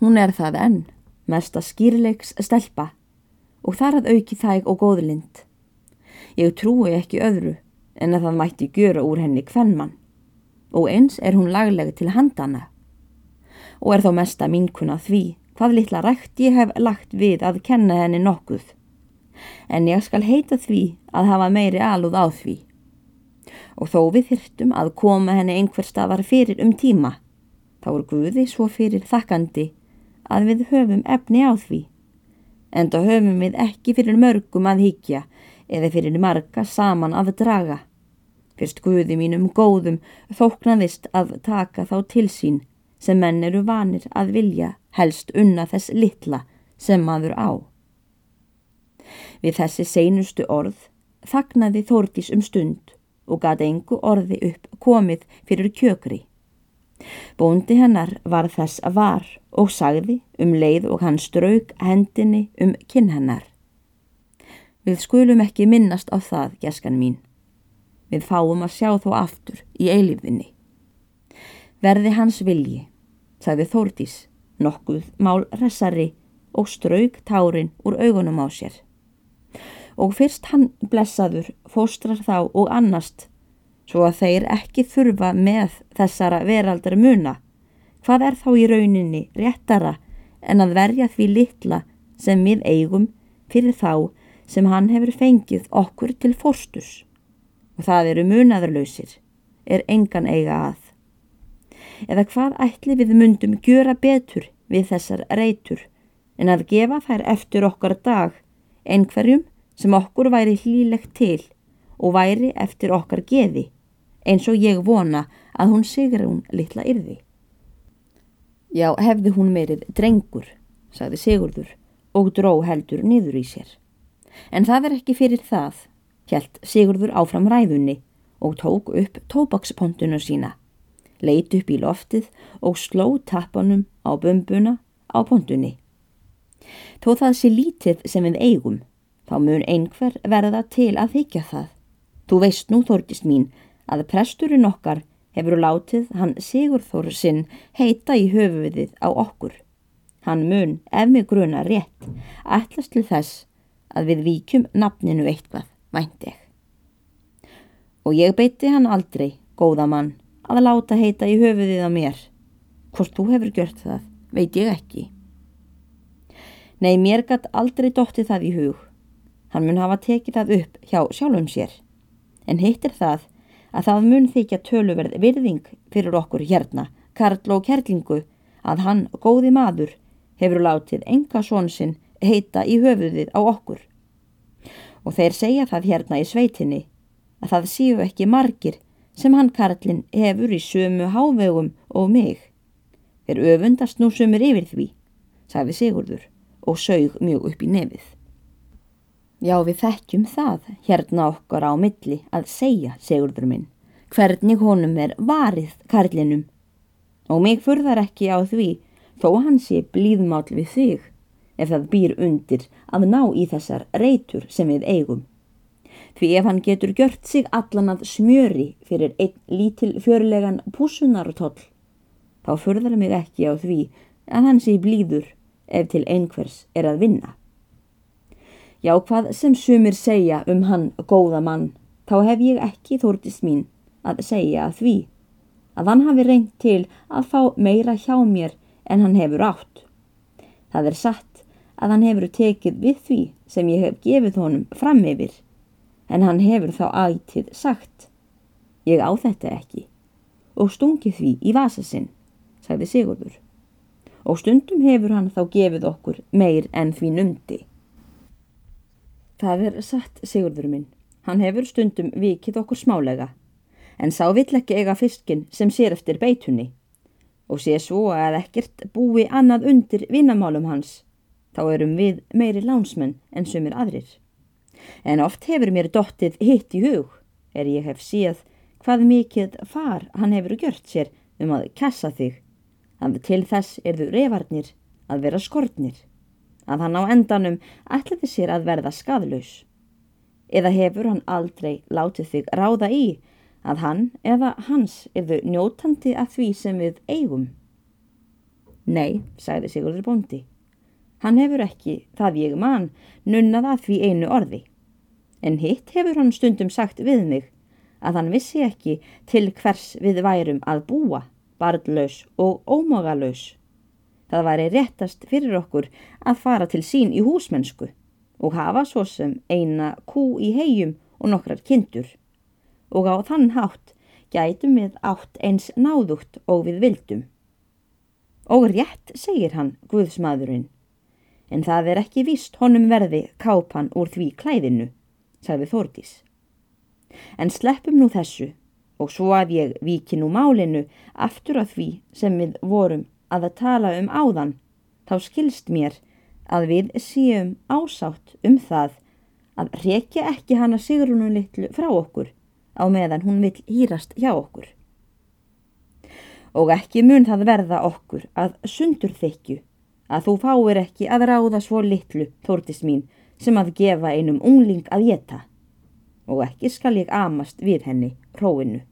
Hún er það enn, mesta skýrleiks stelpa og þar að auki þæg og góðlind. Ég trúi ekki öðru en að það mætti gjöra úr henni kvennmann og eins er hún laglega til handana og er þá mesta minkuna því hvað litla rætt ég hef lagt við að kenna henni nokkuð. En ég skal heita því að hafa meiri alúð á því. Og þó við þyrtum að koma henni einhver staðar fyrir um tíma, þá er Guði svo fyrir þakkandi að við höfum efni á því. En þá höfum við ekki fyrir mörgum að higgja eða fyrir marga saman að draga. Fyrst Guði mínum góðum þóknaðist að taka þá til sín sem menn eru vanir að vilja helst unna þess litla sem maður á. Við þessi seinustu orð þagnaði Þórtís um stund og gati engu orði upp komið fyrir kjökri. Bóndi hennar var þess að var og sagði um leið og hann strauk hendinni um kinn hennar. Við skulum ekki minnast á það, geskan mín. Við fáum að sjá þó aftur í eilífinni. Verði hans vilji, sagði Þórdís, nokkuð mál resari og strauk tárin úr augunum á sér. Og fyrst hann blessaður fóstrar þá og annast, svo að þeir ekki þurfa með þessara veraldar muna, hvað er þá í rauninni réttara en að verja því litla sem við eigum fyrir þá sem hann hefur fengið okkur til fórstus. Og það eru munaðurlausir, er engan eiga að. Eða hvað ætli við myndum gjöra betur við þessar reytur en að gefa þær eftir okkar dag einhverjum sem okkur væri hlílegt til og væri eftir okkar geði eins og ég vona að hún sigur hún litla yrði. Já, hefði hún meirið drengur, sagði Sigurður og dró heldur niður í sér. En það er ekki fyrir það, hjælt Sigurður áfram ræðunni og tók upp tóbakspontuna sína leit upp í loftið og sló tappanum á bumbuna á pontunni. Þó það sé lítið sem við eigum, þá mun einhver verða til að þykja það. Þú veist nú, Þorgist mín, að presturinn okkar hefur látið hann Sigurþór sinn heita í höfuðið á okkur. Hann mun, ef mig gruna rétt, ætlast til þess að við víkjum nafninu eitthvað, vænt ég. Og ég beiti hann aldrei, góða mann, að láta heita í höfuðið á mér. Hvort þú hefur gjört það, veit ég ekki. Nei, mér gætt aldrei dótti það í hug. Hann mun hafa tekið það upp hjá sjálfum sér. En hittir það að það mun þykja töluverð virðing fyrir okkur hérna, Karl og Kerlingu, að hann, góði maður, hefur látið enga svonsinn heita í höfuðið á okkur. Og þeir segja það hérna í sveitinni, að það séu ekki margir sem hann Karlinn hefur í sömu hávegum og mig. Þeir öfundast nú sömur yfir því, sagði Sigurður og sög mjög upp í nefið. Já, við þekkjum það hérna okkar á milli að segja, Sigurður minn, hvernig honum er varið Karlinnum. Og mig furðar ekki á því þó hann sé blíðmál við þig ef það býr undir að ná í þessar reytur sem við eigum. Því ef hann getur gjört sig allan að smjöri fyrir einn lítil fjörlegan púsunartoll, þá förðar mig ekki á því að hann sé blíður ef til einhvers er að vinna. Já, hvað sem sumir segja um hann góða mann, þá hef ég ekki þórtist mín að segja að því að hann hafi reynd til að fá meira hjá mér en hann hefur átt. Það er satt að hann hefur tekið við því sem ég hef gefið honum fram yfir en hann hefur þá ætið sagt ég á þetta ekki og stungið því í vasa sinn, sagði Sigurður. Og stundum hefur hann þá gefið okkur meir en því nundi. Það er satt, Sigurður minn. Hann hefur stundum vikið okkur smálega, en sá vill ekki eiga fiskin sem sér eftir beitunni. Og sé svo að ekkert búi annað undir vinnamálum hans, þá erum við meiri lánsmenn en sumir aðrir en oft hefur mér dottið hitt í hug er ég hef síð hvað mikið far hann hefur gjört sér um að kessa þig að til þess erðu revarnir að vera skortnir að hann á endanum ætlaði sér að verða skadlaus eða hefur hann aldrei látið þig ráða í að hann eða hans erðu njótandi að því sem við eigum Nei, sagði Sigurður bóndi. Hann hefur ekki, það ég man, nunnað að því einu orði. En hitt hefur hann stundum sagt við mig að hann vissi ekki til hvers við værum að búa, barnlaus og ómogalös. Það væri réttast fyrir okkur að fara til sín í húsmennsku og hafa svo sem eina kú í hegjum og nokkrar kindur. Og á þann hátt gætum við átt eins náðugt og við vildum. Og rétt, segir hann, Guðsmaðurinn, en það er ekki vist honum verði kápan úr því klæðinu, sagði Þórdís. En sleppum nú þessu og svo að ég viki nú málinu aftur að því sem við vorum að tala um áðan, þá skilst mér að við séum ásátt um það að rekja ekki hana Sigrunum litlu frá okkur á meðan hún vil hýrast hjá okkur. Og ekki mun það verða okkur að sundur þykju að þú fáir ekki að ráða svo litlu, þórtis mín, sem að gefa einum ungling að geta og ekki skal ég amast við henni róinu.